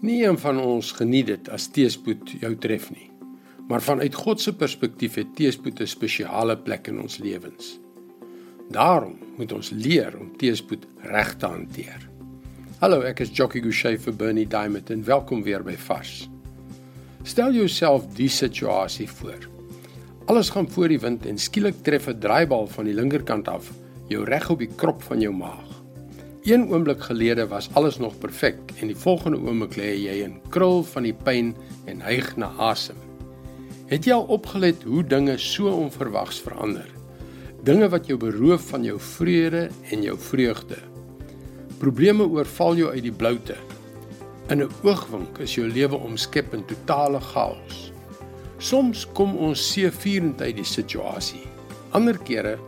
Nie een van ons geniet dit as teëspoed jou tref nie. Maar vanuit God se perspektief het teëspoed 'n spesiale plek in ons lewens. Daarom moet ons leer om teëspoed reg te hanteer. Hallo, ek is Jockey Gouchee vir Bernie Diamond en welkom weer by Vars. Stel jouself die situasie voor. Alles gaan voor die wind en skielik tref 'n draaibal van die linkerkant af jou reg op die krop van jou maag. Een oomblik gelede was alles nog perfek en die volgende oomblik lê jy in krul van die pyn en hyg na asem. Het jy al opgelet hoe dinge so onverwags verander? Dinge wat jou beroof van jou vrede en jou vreugde. Probleme oorval jou uit die bloute. In 'n oogwink is jou lewe omskep in totale chaos. Soms kom ons seëvierend uit die situasie. Ander kere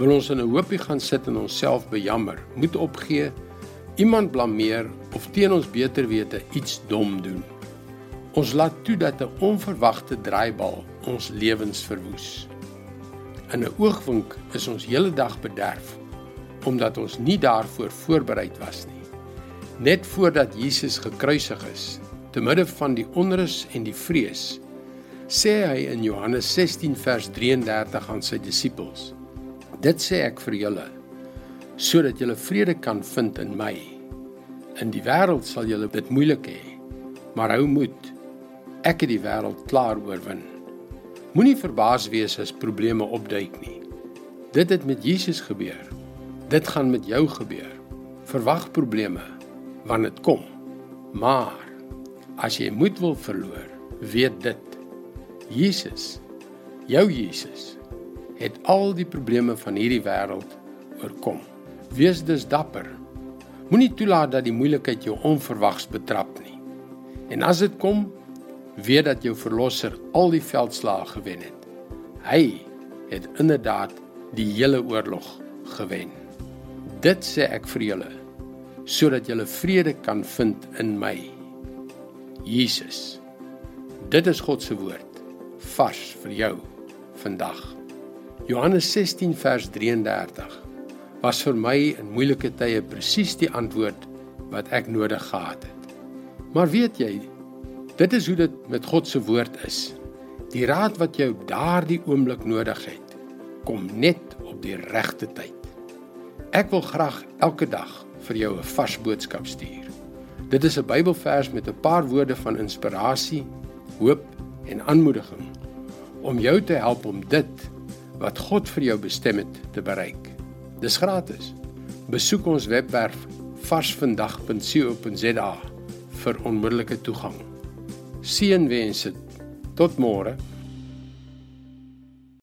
wil ons in 'n hoopie gaan sit en onsself bejammer, moet opgee, iemand blameer of teen ons beter wete iets dom doen. Ons laat toe dat 'n onverwagte draaibal ons lewens verwoes. In 'n oogwink is ons hele dag bederf omdat ons nie daarvoor voorbereid was nie. Net voordat Jesus gekruisig is, te midde van die onrus en die vrees, sê hy in Johannes 16 vers 33 aan sy disippels: Dit sê ek vir julle sodat julle vrede kan vind in my. In die wêreld sal julle dit moeilik hê, maar hou moed. Ek het die wêreld klaar oorwin. Moenie verbaas wees as probleme opduik nie. Dit het met Jesus gebeur. Dit gaan met jou gebeur. Verwag probleme wanneer dit kom. Maar as jy moed wil verloor, weet dit. Jesus, jou Jesus het al die probleme van hierdie wêreld oorkom. Wees dus dapper. Moenie toelaat dat die moeilikheid jou onverwags betrap nie. En as dit kom, weet dat jou verlosser al die veldslae gewen het. Hy het inderdaad die hele oorlog gewen. Dit sê ek vir julle sodat julle vrede kan vind in my. Jesus. Dit is God se woord vars vir jou vandag. Johannes 16 vers 33 was vir my in moeilike tye presies die antwoord wat ek nodig gehad het. Maar weet jy, dit is hoe dit met God se woord is. Die raad wat jy op daardie oomblik nodig het, kom net op die regte tyd. Ek wil graag elke dag vir jou 'n vars boodskap stuur. Dit is 'n Bybelvers met 'n paar woorde van inspirasie, hoop en aanmoediging om jou te help om dit wat God vir jou bestem het te bereik. Dis gratis. Besoek ons webwerf varsvandag.co.za vir onmiddellike toegang. Seënwense tot môre.